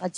Ah,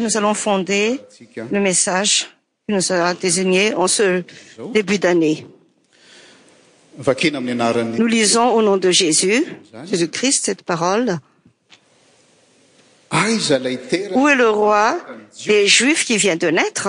nous allons fonder le message qui nous a désigne en ce début d'année nous lisons au nom de jésus jésus christ cette parole ah, où est le roi des juifs qui viennt de naître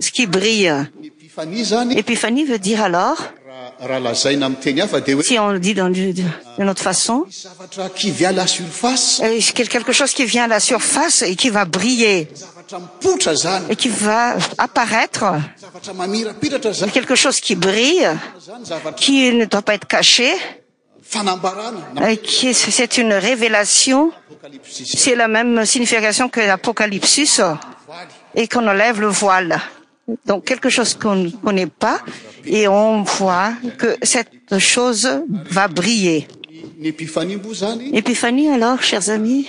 ce qui brillepiphani veut dire alors si on le dit a'ne atre façonquelque chose qui vient à la surface et qui va briller et qui va apparaître quelque chose qui brille qui ne doit pas être caché c'est une révélation c'est la même signification que lpclypsus on elève le voile donc quelque chose quon n conat pas et onvoi que cette chose va briller l chrs mis nê a llis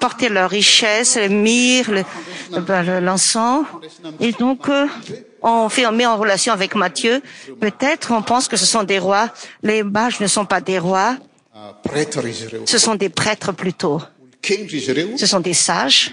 porté leur richesse mir lecn eh et donc n euh, met en reltion avec mthi peut-êtreon pense que ce sont des ois les mages ne sont pas des rois ah, ce sont des prêtres plutôt ce sont des ss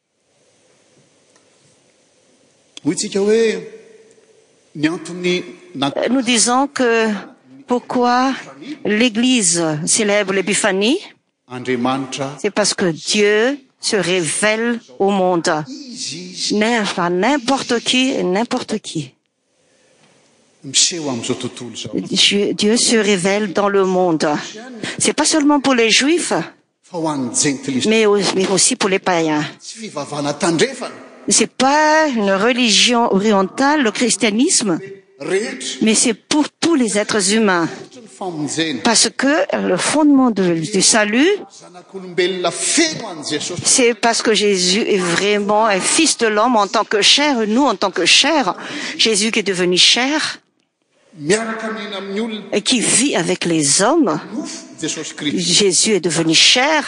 Euh, nous disons que pourquoi l'église célèbre les bihanie c'est parce que dieu se révèle au monde n'importe qui et n'importe quidieu se révèle dans le monde c'est pas seulement pour les juifs mais aussi pour les païens cest pas une religion orientale le christianisme mais c'est pour tous les êtr hmins parce qe le fondmt du slu cest parce que jsu est vraiment un fils de lhomme en tant que chr nous en tant que chr sus qes devenu chr et qui vit avec les hommes s est deveu chr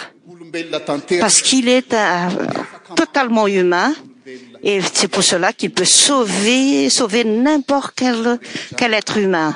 arce qu'il est euh, c'est pour cela qu'il peut sa sauver n'import quel être humain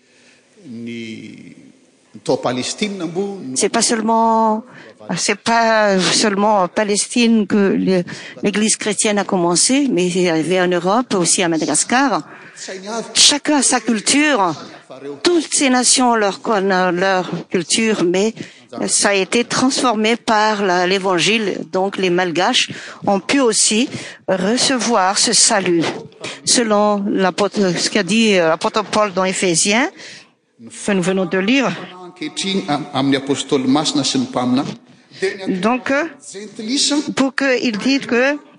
c'est euh. pas cest pas seulement en palestine que l'église chrétienne a commencé mais rvé en europe aussi à mdagascar chacun a sa culture toutes ces nations leur conne leur culture mais ça a été transformé par l'évangile donc les malgaches ont pu aussi recevoir ce salut selon ce qu'a dit euh, lapotre paul dans phsien nous venons de lire nc euh, puqil die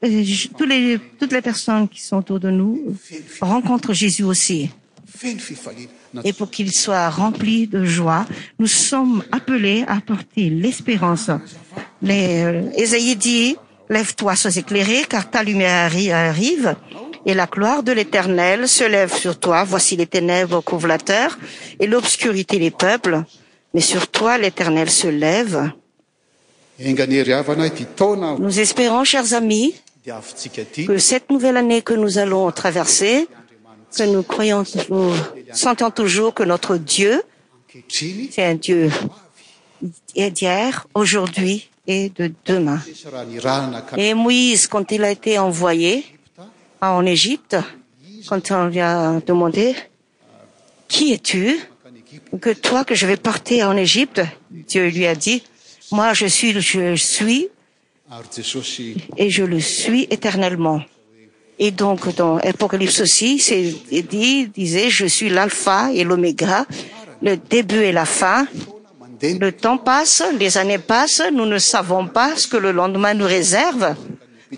es sos qiso atour de ous eotre sus aussiet pour qu'il soit remplis de joie nous sommes appelés à pporter l'espérance euh, saï dit lève-toi sois éclairé car ta lumière arrive et la gloire de l'éternel se lève sur toi voici les téèbres couve la terre et l'obscurité des peuples mais sur toi l'trnel se lèv nous espérons chers amis que cette nouvelle année que nous allons traverser que nous croyonsos sentions toujours que notre dieu cest un dieu hier aujourd'hui et de demain et moïse quand il a été envoyé en égypte quand on lui a demandé qui es-tu que toi que je vais partir en égypte dieu lui a dit moi e si je suis et je le suis éternellement et donc dans apocalyps aussi ces dit disait je suis l'alpha et l'oméga le début est la fin le temps passe les années passent nous ne savons pas ce que le lendemain nous réserve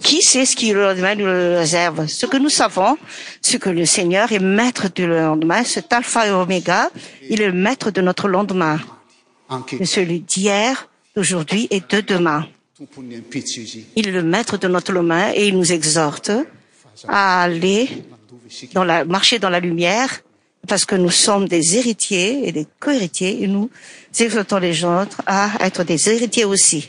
qui sait ce qui le lendemain nous réserve ce que nous savons c'est que le seigneur est maître de lendemain cet alphaoméga il est maître de notre lendemaincelui de ujourdhu et de demain il est le maître de notre main et il nous exhorte à aller marcher dans la lumière parce que nous sommes des héritiers et des cohéritiers et nous exortons les gens à être des héritiers aussi